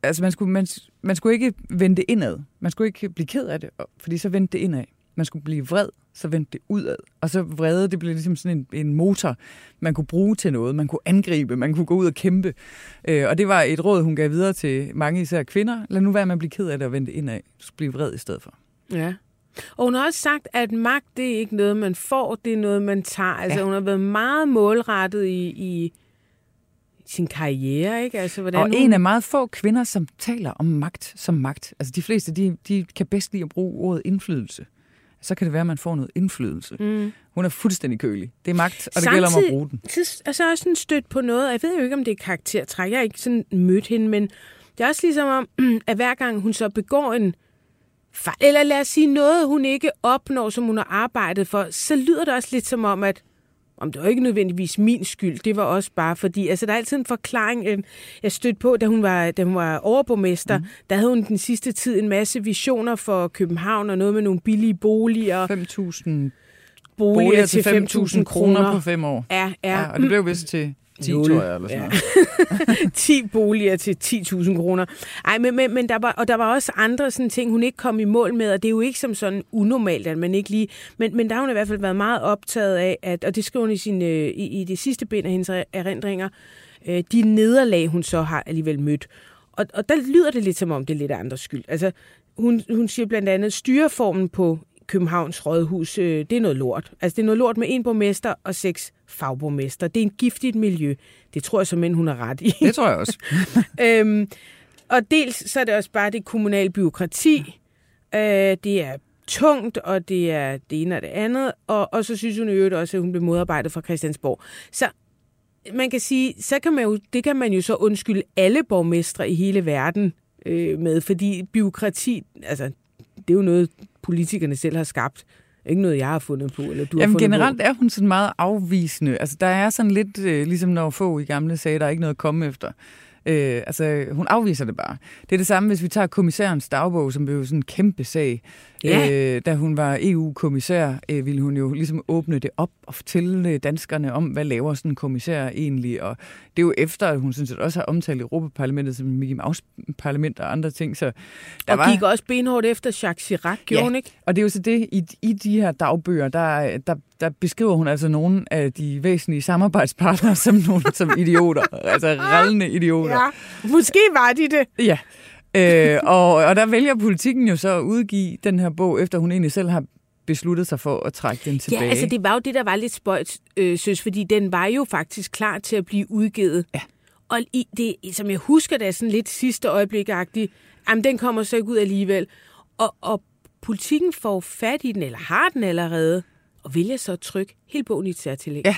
altså man skulle, man, man skulle ikke vende det indad. Man skulle ikke blive ked af det, fordi så vendte det indad. Man skulle blive vred, så vendte det udad. Og så vrede, det blev ligesom sådan en, en motor, man kunne bruge til noget. Man kunne angribe, man kunne gå ud og kæmpe. Øh, og det var et råd, hun gav videre til mange især kvinder. Lad nu være med at blive ked af det og vende det indad. Du skal blive vred i stedet for. Ja. Og hun har også sagt, at magt, det er ikke noget, man får, det er noget, man tager. Altså, ja. hun har været meget målrettet i, i sin karriere, ikke? Altså, hvordan og hun... en af meget få kvinder, som taler om magt som magt. Altså, de fleste, de, de kan bedst lide at bruge ordet indflydelse. Så kan det være, at man får noget indflydelse. Mm. Hun er fuldstændig kølig. Det er magt, og det Samtidig, gælder om at bruge den. Så, altså også sådan stødt på noget, jeg ved jo ikke, om det er karaktertræk. Jeg har ikke sådan mødt hende, men det er også ligesom om, at hver gang hun så begår en fejl, eller lad os sige noget, hun ikke opnår, som hun har arbejdet for, så lyder det også lidt som om, at om det var ikke nødvendigvis min skyld, det var også bare fordi, altså der er altid en forklaring, øh, jeg stødte på, da hun var, da hun var overborgmester, mm. der havde hun den sidste tid en masse visioner for København, og noget med nogle billige boliger. 5.000 boliger, boliger til 5.000 kroner på fem år. Ja, ja. ja og det blev vist til 10, tror jeg, eller sådan ja. 10 boliger til 10.000 kroner. Ej, men, men, men der var, og der var også andre sådan ting, hun ikke kom i mål med, og det er jo ikke som sådan unormalt, at man ikke lige... Men, men der har hun i hvert fald været meget optaget af, at, og det skriver hun i, sin, øh, i, i det sidste bind af hendes erindringer, øh, de nederlag, hun så har alligevel mødt. Og, og der lyder det lidt som om, det er lidt andres skyld. Altså, hun, hun siger blandt andet, styreformen på Københavns Rådhus, øh, det er noget lort. Altså, det er noget lort med en borgmester og seks fagborgmester. Det er en giftigt miljø. Det tror jeg som hun har ret i. Det tror jeg også. øhm, og dels så er det også bare det kommunale byråkrati. Øh, det er tungt, og det er det ene og det andet. Og, og så synes hun i øvrigt også, at hun blev modarbejdet fra Christiansborg. Så man kan sige, så kan man jo, det kan man jo så undskylde alle borgmestre i hele verden øh, med, fordi byråkrati, altså, det er jo noget, politikerne selv har skabt. Ikke noget, jeg har fundet på, eller du Jamen, har fundet generelt på. er hun sådan meget afvisende. Altså, der er sådan lidt, øh, ligesom når få i gamle sagde, der er ikke noget at komme efter. Øh, altså, hun afviser det bare. Det er det samme, hvis vi tager kommissærens dagbog, som blev sådan en kæmpe sag. Ja. Øh, da hun var EU-kommissær, øh, ville hun jo ligesom åbne det op og fortælle danskerne om, hvad laver sådan en kommissær egentlig. Og det er jo efter, at hun synes at også har omtalt Europaparlamentet som Mickey Mouse-parlament og andre ting. Så der og var... gik også benhårdt efter Jacques Chirac, gjorde ja. hun ikke? Og det er jo så det, i, i de her dagbøger, der, der, der beskriver hun altså nogle af de væsentlige samarbejdspartnere som nogle som idioter. altså rallende idioter. Ja, måske var de det. Ja. Øh, og, og der vælger politikken jo så at udgive den her bog, efter hun egentlig selv har besluttet sig for at trække den tilbage. Ja, altså det var jo det, der var lidt spøjt, øh, søs, fordi den var jo faktisk klar til at blive udgivet. Ja. Og i det, som jeg husker det, er sådan lidt sidste øjeblik-agtigt, jamen den kommer så ikke ud alligevel. Og, og politikken får fat i den, eller har den allerede, og vælger så at trykke helt bogen i et særtillæg. Ja,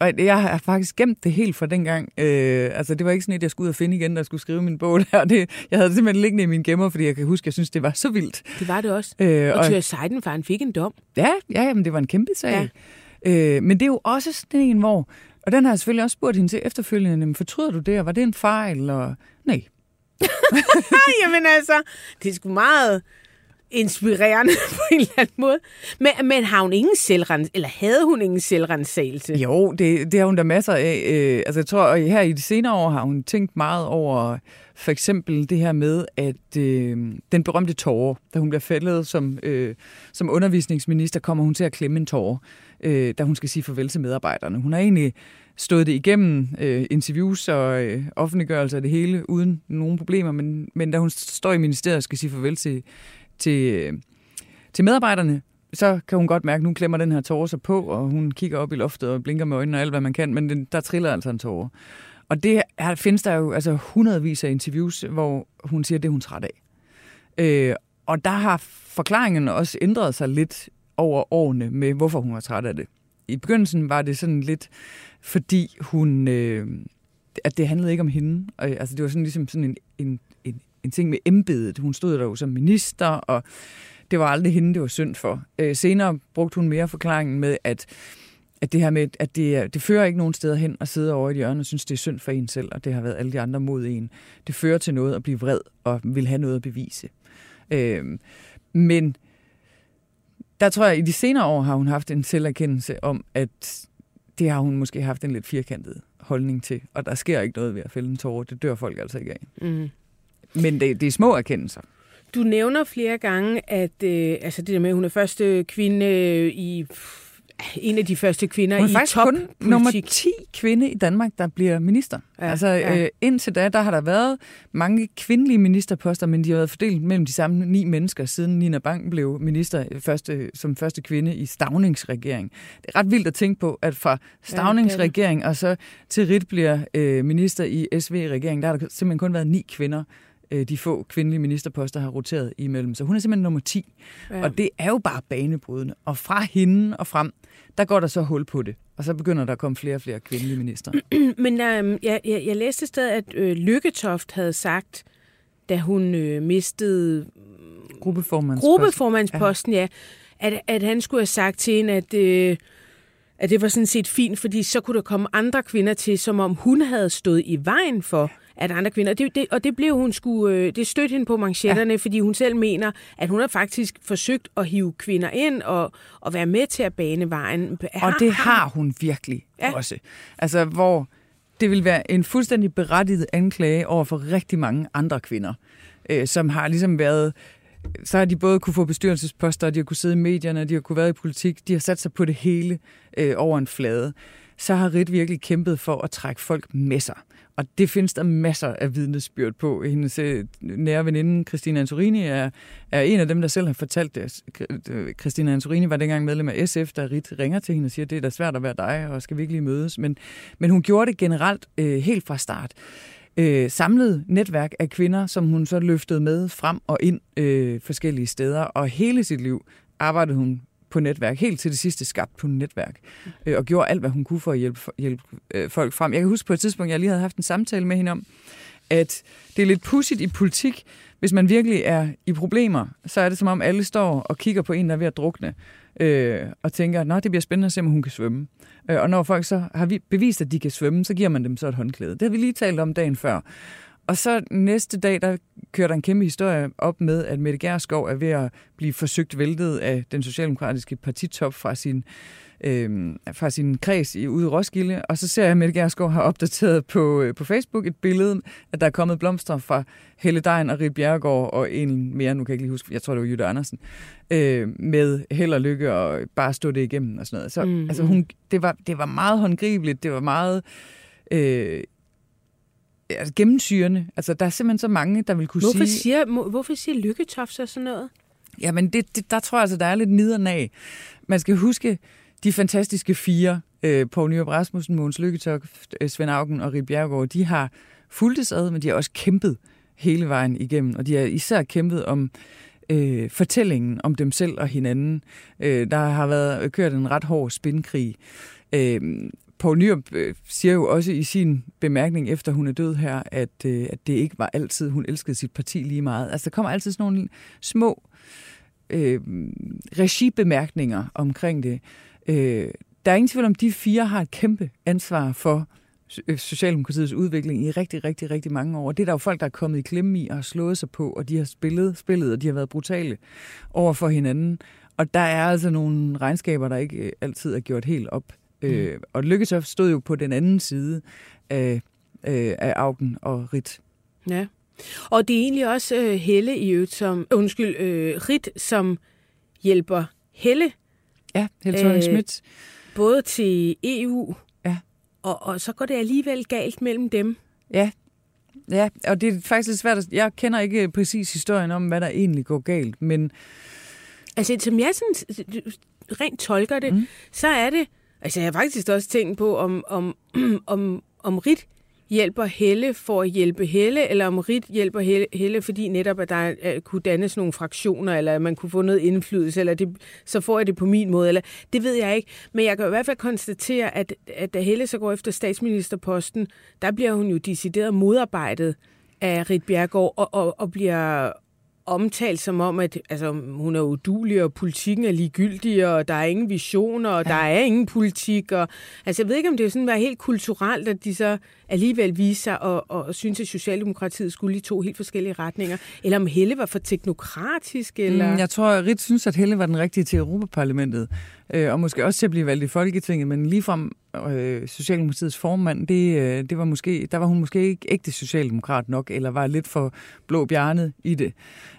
og jeg har faktisk gemt det helt fra dengang. Øh, altså, det var ikke sådan et, jeg skulle ud og finde igen, der skulle skrive min bog der. Det, jeg havde det simpelthen liggende i min gemmer, fordi jeg kan huske, jeg synes, det var så vildt. Det var det også. Øh, og og- Thyre Seidenfar, fik en dom. Ja, ja jamen, det var en kæmpe sag. Ja. Øh, men det er jo også sådan en, hvor... Og den har jeg selvfølgelig også spurgt hende til efterfølgende. Fortryder du det, og var det en fejl? Og... Nej. Nej, jamen altså, det er sgu meget inspirerende på en eller anden måde. Men, men har hun ingen selvrens, eller havde hun ingen selvrensagelse? Jo, det, det har hun da masser af. Øh, altså, jeg tror, at her i de senere år har hun tænkt meget over for eksempel det her med, at øh, den berømte tårer, da hun bliver fældet som, øh, som undervisningsminister, kommer hun til at klemme en tårer, øh, da hun skal sige farvel til medarbejderne. Hun har egentlig stået det igennem øh, interviews og øh, offentliggørelse af det hele uden nogen problemer, men, men da hun står i ministeriet og skal sige farvel til, til, øh, til medarbejderne, så kan hun godt mærke, at nu klemmer den her tårer sig på, og hun kigger op i loftet og blinker med øjnene og alt, hvad man kan, men den, der triller altså en tårer. Og det her, findes der jo altså hundredvis af interviews, hvor hun siger, at det er hun træt af. Øh, og der har forklaringen også ændret sig lidt over årene med, hvorfor hun var træt af det. I begyndelsen var det sådan lidt, fordi hun, øh, at det handlede ikke om hende. Og, altså det var sådan ligesom sådan en, en, en, ting med embedet. Hun stod der jo som minister, og det var aldrig hende, det var synd for. Øh, senere brugte hun mere forklaringen med, at at det her med, at det, det fører ikke nogen steder hen at sidde over i et hjørne og synes, det er synd for en selv, og det har været alle de andre mod en. Det fører til noget at blive vred og vil have noget at bevise. Øh, men der tror jeg, at i de senere år har hun haft en selverkendelse om, at det har hun måske haft en lidt firkantet holdning til, og der sker ikke noget ved at fælde en tårer. Det dør folk altså ikke af. Mm. Men det, det er små erkendelser. Du nævner flere gange, at øh, altså det der med, at hun er første kvinde i en af de første kvinder Hun er i faktisk kun nummer 10 kvinde i Danmark, der bliver minister. Ja, altså ja. Øh, indtil da, der har der været mange kvindelige ministerposter, men de har været fordelt mellem de samme ni mennesker, siden Nina Bang blev minister første, som første kvinde i Stavningsregering. Det er ret vildt at tænke på, at fra Stavningsregering ja, og så til Rit bliver øh, minister i SV-regeringen, der har der simpelthen kun været ni kvinder øh, de få kvindelige ministerposter har roteret imellem. Så hun er simpelthen nummer 10. Ja. Og det er jo bare banebrydende. Og fra hende og frem, der går der så hul på det. Og så begynder der at komme flere og flere kvindelige minister. Men øh, jeg, jeg, jeg læste et sted, at øh, Lykketoft havde sagt, da hun øh, mistede gruppeformandsposten, gruppeformandsposten ja. ja, at, at han skulle have sagt til hende, at... Øh, at det var sådan set fint, fordi så kunne der komme andre kvinder til, som om hun havde stået i vejen for, at andre kvinder... Det, det, og det blev hun skulle, øh, det stødte hende på manchetterne, ja. fordi hun selv mener, at hun har faktisk forsøgt at hive kvinder ind og, og være med til at bane vejen. Har, og det har hun virkelig ja. også. Altså, hvor det vil være en fuldstændig berettiget anklage over for rigtig mange andre kvinder, øh, som har ligesom været så har de både kunne få bestyrelsesposter, de har kunne sidde i medierne, de har kunne være i politik, de har sat sig på det hele øh, over en flade. Så har Rit virkelig kæmpet for at trække folk med sig. Og det findes der masser af vidnesbyrd på. Hendes øh, nære veninde, Christina Antorini, er, er en af dem, der selv har fortalt det. Christina Antorini var dengang medlem af SF, der Rit ringer til hende og siger, det er da svært at være dig, og skal virkelig mødes. Men, men hun gjorde det generelt øh, helt fra start. Øh, samlet netværk af kvinder, som hun så løftede med frem og ind øh, forskellige steder. Og hele sit liv arbejdede hun på netværk. Helt til det sidste skabt på netværk. Øh, og gjorde alt, hvad hun kunne for at hjælpe, hjælpe øh, folk frem. Jeg kan huske på et tidspunkt, jeg lige havde haft en samtale med hende om, at det er lidt pudsigt i politik, hvis man virkelig er i problemer, så er det som om alle står og kigger på en, der er ved at drukne, øh, og tænker, at det bliver spændende at se, om hun kan svømme. Øh, og når folk så har bevist, at de kan svømme, så giver man dem så et håndklæde. Det har vi lige talt om dagen før. Og så næste dag, der kører der en kæmpe historie op med, at Mette Gerskov er ved at blive forsøgt væltet af den socialdemokratiske partitop fra sin, øh, fra sin kreds i, ude i Roskilde. Og så ser jeg, at Mette Gerskov har opdateret på, øh, på Facebook et billede, at der er kommet blomster fra Helle Dejen og Rit Bjerregaard og en mere, nu kan jeg ikke lige huske, jeg tror det var Jytte Andersen, øh, med held og lykke og bare stå det igennem og sådan noget. Så mm. altså, hun, det, var, det var meget håndgribeligt, det var meget... Øh, altså, gennemsyrende. Altså, der er simpelthen så mange, der vil kunne hvorfor sige... Siger, hvorfor siger Lykketoft så sådan noget? Jamen, det, det, der tror jeg altså, der er lidt nideren af. Man skal huske de fantastiske fire, øh, Poul Nyrup Rasmussen, Måns Lykketoft, øh, Svend Augen og Rit Bjergård, de har fulgtes ad, men de har også kæmpet hele vejen igennem, og de har især kæmpet om øh, fortællingen om dem selv og hinanden. Øh, der har været kørt en ret hård spindkrig. Øh, Poul Nyrup øh, siger jo også i sin bemærkning, efter hun er død her, at, øh, at det ikke var altid, hun elskede sit parti lige meget. Altså, der kommer altid sådan nogle små øh, regibemærkninger omkring det. Øh, der er ingen tvivl om, de fire har et kæmpe ansvar for øh, Socialdemokratiets udvikling i rigtig, rigtig, rigtig mange år. Det er der jo folk, der er kommet i klemme i og har slået sig på, og de har spillet spillet, og de har været brutale over for hinanden. Og der er altså nogle regnskaber, der ikke øh, altid er gjort helt op. Mm. Øh, og Lykketoft stod jo på den anden side af, øh, af Augen og Rit. Ja. Og det er egentlig også øh, Helle i øvrigt, som, undskyld, øh, Rit, som hjælper Helle. Ja, Helle Thorning Schmidt. Øh, både til EU, ja. og, og så går det alligevel galt mellem dem. Ja, ja, og det er faktisk lidt svært. At, jeg kender ikke præcis historien om, hvad der egentlig går galt, men... Altså, som jeg sådan, rent tolker det, mm. så er det Altså, jeg har faktisk også tænkt på, om, om, om, om Rit hjælper Helle for at hjælpe Helle, eller om Rit hjælper Helle, Helle fordi netop, at der uh, kunne dannes nogle fraktioner, eller at man kunne få noget indflydelse, eller det, så får jeg det på min måde, eller det ved jeg ikke. Men jeg kan i hvert fald konstatere, at, at da Helle så går efter statsministerposten, der bliver hun jo decideret modarbejdet af Rit Bjergård, og, og, og bliver omtalt som om, at altså, hun er udulig, og politikken er ligegyldig, og der er ingen visioner, og ja. der er ingen politik. Og, altså, jeg ved ikke, om det er sådan var helt kulturelt, at de så alligevel viste sig at, at, at synes, at Socialdemokratiet skulle i to helt forskellige retninger, eller om Helle var for teknokratisk? Eller? Mm, jeg tror, at Rit synes, at Helle var den rigtige til Europaparlamentet, øh, og måske også til at blive valgt i Folketinget, men ligefrem øh, Socialdemokratiets formand, det, øh, det var måske, der var hun måske ikke ægte socialdemokrat nok, eller var lidt for blå bjernet i det.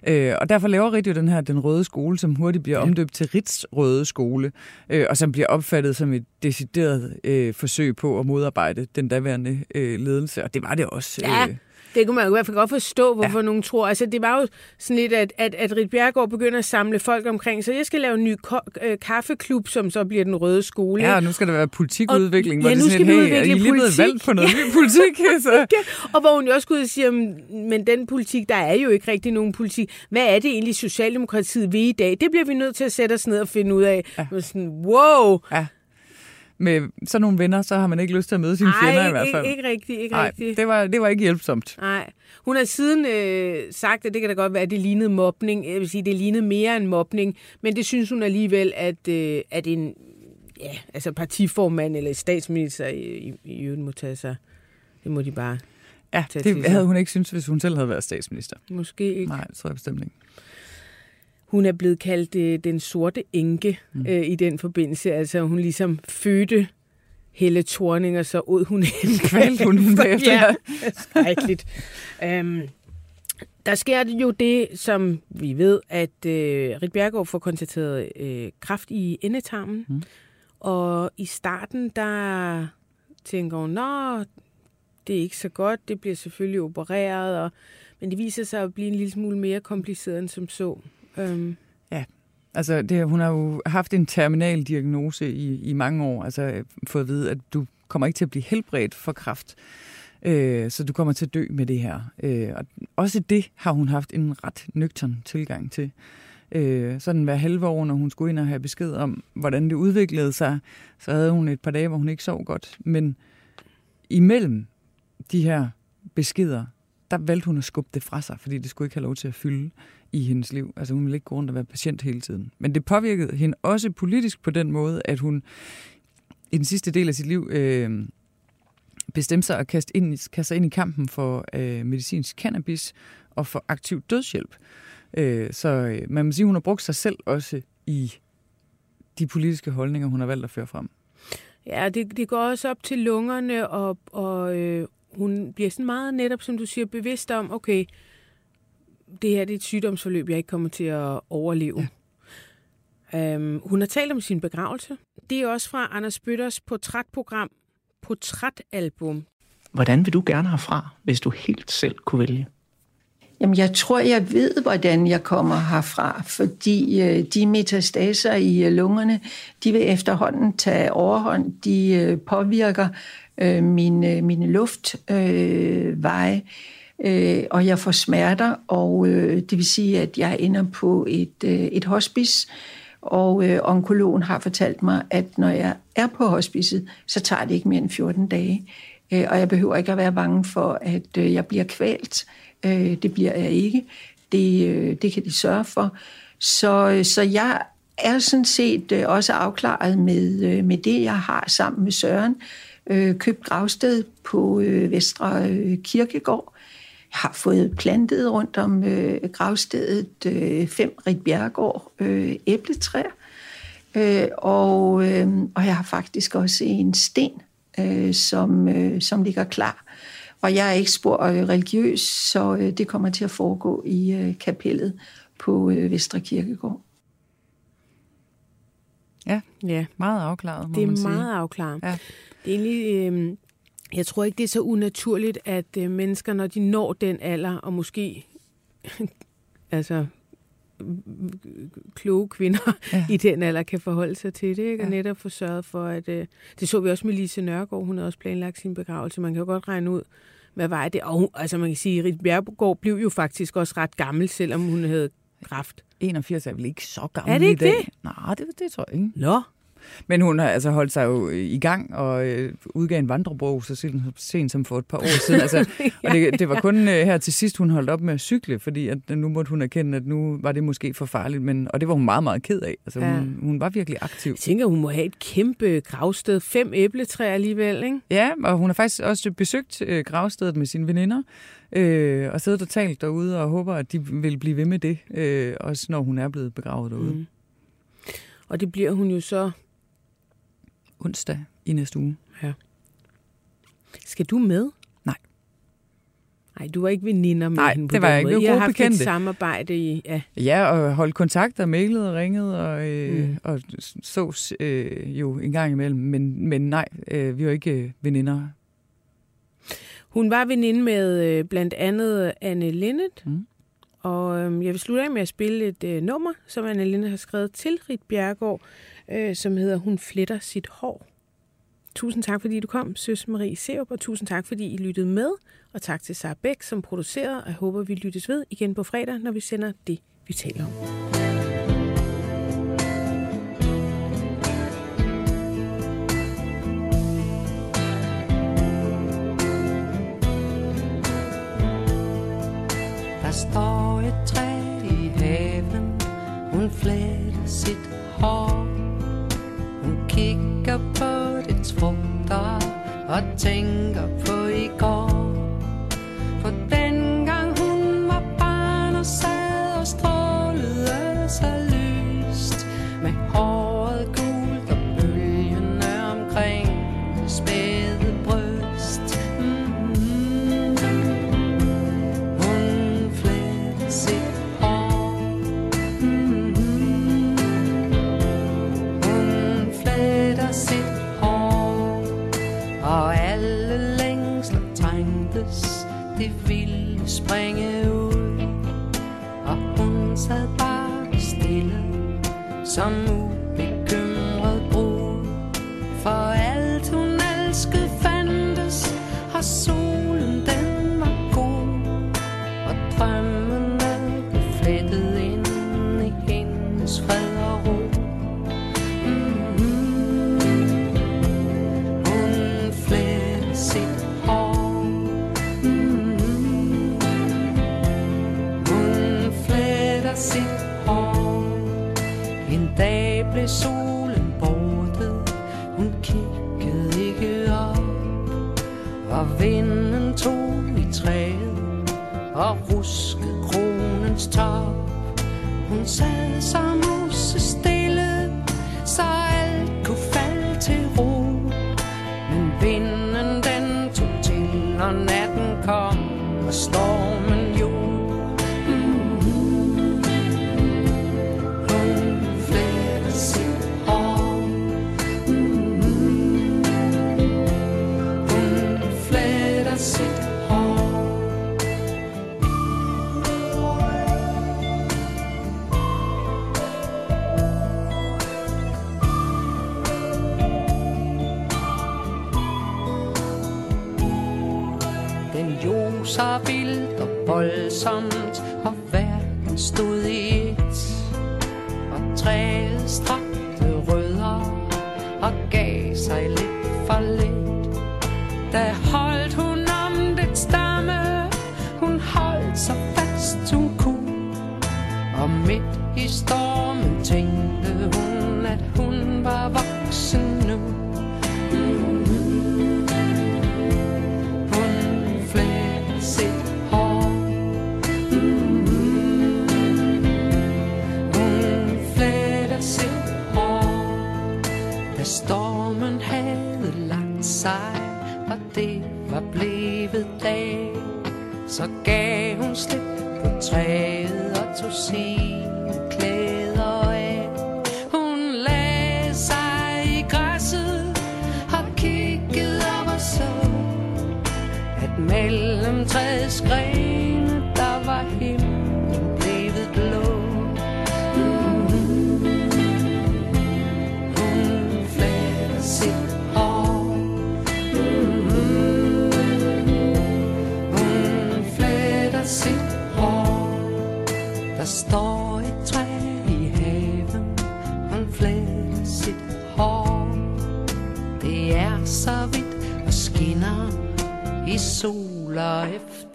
Øh, og derfor laver Rit jo den her Den Røde Skole, som hurtigt bliver ja. omdøbt til Rits Røde Skole, øh, og som bliver opfattet som et decideret øh, forsøg på at modarbejde den daværende øh, ledelse, og det var det også. Ja. Øh, det kunne man jo i hvert fald godt forstå, hvorfor ja. nogen tror. Altså, det var jo sådan lidt, at, at, at Rit Bjergård begynder at samle folk omkring, så jeg skal lave en ny ko- øh, kaffeklub, som så bliver den røde skole. Ja, og nu skal der være politikudvikling, og, hvor ja, det nu skal vi udvikle hey, er I lige blevet valgt på noget ja. ny politik? Så. ja, og hvor hun jo også skulle sige, men den politik, der er jo ikke rigtig nogen politik. Hvad er det egentlig, Socialdemokratiet vil i dag? Det bliver vi nødt til at sætte os ned og finde ud af. Ja. Sådan, wow! Ja med sådan nogle venner, så har man ikke lyst til at møde sine Ej, fjender i hvert fald. Ikke, ikke rigtigt, ikke Ej, rigtigt. Det var, det var ikke hjælpsomt. Nej. Hun har siden øh, sagt, at det kan da godt være, at det lignede mobning. Jeg vil sige, det lignede mere end mobning. Men det synes hun alligevel, at, øh, at en ja, altså partiformand eller statsminister i, i, i øvrigt må tage sig. Det må de bare Ja, det havde hun ikke synes, hvis hun selv havde været statsminister. Måske ikke. Nej, det tror jeg bestemt ikke. Hun er blevet kaldt øh, den sorte enke mm. øh, i den forbindelse. Altså hun ligesom fødte Helle Thorning, og så ud hun hende. Kvalte hun hende bagefter. ja, skrækkeligt. um, der sker jo det, som vi ved, at øh, Rit Bjergård får konstateret øh, kraft i endetarmen. Mm. Og i starten, der tænker hun, nå, det er ikke så godt, det bliver selvfølgelig opereret, og, men det viser sig at blive en lille smule mere kompliceret end som så. Øhm. Ja, altså det, hun har jo haft en terminal diagnose i, i mange år, altså øh, fået at vide, at du kommer ikke til at blive helbredt for kræft, øh, så du kommer til at dø med det her. Øh, og også det har hun haft en ret nøgtern tilgang til. Øh, sådan hver halve år, når hun skulle ind og have besked om, hvordan det udviklede sig, så havde hun et par dage, hvor hun ikke sov godt. Men imellem de her beskeder, der valgte hun at skubbe det fra sig, fordi det skulle ikke have lov til at fylde i hendes liv. Altså hun ville ikke gå rundt og være patient hele tiden. Men det påvirkede hende også politisk på den måde, at hun i den sidste del af sit liv øh, bestemte sig at kaste, ind, kaste sig ind i kampen for øh, medicinsk cannabis og for aktiv dødshjælp. Øh, så øh, man må sige, at hun har brugt sig selv også i de politiske holdninger, hun har valgt at føre frem. Ja, det, det går også op til lungerne, og, og øh, hun bliver sådan meget netop, som du siger, bevidst om, okay, det her det er et sygdomsforløb, jeg ikke kommer til at overleve. Ja. Øhm, hun har talt om sin begravelse. Det er også fra Anders Bøtters portrætprogram, Portrætalbum. Hvordan vil du gerne herfra, hvis du helt selv kunne vælge? Jamen, jeg tror, jeg ved, hvordan jeg kommer herfra, fordi øh, de metastaser i øh, lungerne, de vil efterhånden tage overhånd. De øh, påvirker øh, mine, mine luftveje, øh, øh, og jeg får smerter, og øh, det vil sige, at jeg ender på et, øh, et hospice, og øh, onkologen har fortalt mig, at når jeg er på hospicet, så tager det ikke mere end 14 dage, øh, og jeg behøver ikke at være bange for, at øh, jeg bliver kvalt. Øh, det bliver jeg ikke. Det, øh, det kan de sørge for. Så, øh, så jeg er sådan set øh, også afklaret med, øh, med det, jeg har sammen med Søren. Øh, købt gravsted på øh, Vestre øh, Kirkegård. Jeg har fået plantet rundt om øh, gravstedet øh, fem Rit Bjergård øh, æbletræer. Øh, og, øh, og jeg har faktisk også en sten, øh, som, øh, som ligger klar. Og jeg er ikke spor øh, religiøs, så øh, det kommer til at foregå i øh, kapellet på øh, Vestre Kirkegård. Ja, ja, meget afklaret, må Det er man sige. meget afklaret. Ja. Det er egentlig, øh, jeg tror ikke, det er så unaturligt, at øh, mennesker, når de når den alder, og måske altså kloge kvinder ja. i den alder kan forholde sig til det, ikke? og netop få sørget for, at øh, det så vi også med Lise Nørgaard, hun havde også planlagt sin begravelse. Man kan jo godt regne ud, hvad var det? Og altså man kan sige, at Rit Bjergård blev jo faktisk også ret gammel, selvom hun havde kræft. 81 er vel ikke så gammel er det ikke i dag? Det? Nej, det, det tror jeg ikke. Nå. Men hun har altså holdt sig jo i gang og øh, udgav en vandrebog så sent, sent som for et par år siden. Altså, ja. Og det, det var kun øh, her til sidst, hun holdt op med at cykle, fordi at, nu måtte hun erkende, at nu var det måske for farligt. Men, og det var hun meget, meget ked af. Altså, ja. hun, hun var virkelig aktiv. Jeg tænker, hun må have et kæmpe gravsted. Fem æbletræer alligevel, ikke? Ja, og hun har faktisk også besøgt øh, gravstedet med sine veninder øh, og siddet og talt derude og håber, at de vil blive ved med det, øh, også når hun er blevet begravet derude. Mm. Og det bliver hun jo så... Onsdag i næste uge. Ja. Skal du med? Nej. Nej, du var ikke veninder med Nej, hende på det var jeg ikke. Jeg har haft bekendte. et samarbejde i... Ja. ja, og holdt kontakt og mailet og ringet og, øh, mm. og så øh, jo en gang imellem. Men, men nej, øh, vi var ikke øh, veninder. Hun var veninde med øh, blandt andet Anne Linnet, mm. Og øh, jeg vil slutte af med at spille et øh, nummer, som Anna Linde har skrevet til Rit Bjergård, øh, som hedder Hun fletter sit hår. Tusind tak, fordi du kom, Søs Marie Seup, og tusind tak, fordi I lyttede med. Og tak til Sara Bæk, som producerede, og jeg håber, vi lyttes ved igen på fredag, når vi sender det, vi taler om. Og vinden tog i træet Og ruske kronens top. Hun sad som musse stille Så alt kunne falde til ro. Men vinden den tog til Når natten kom Og stormen Bilderpoll. Så gav hun slip på træet Og tog sine klæder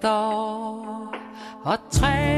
står Og træet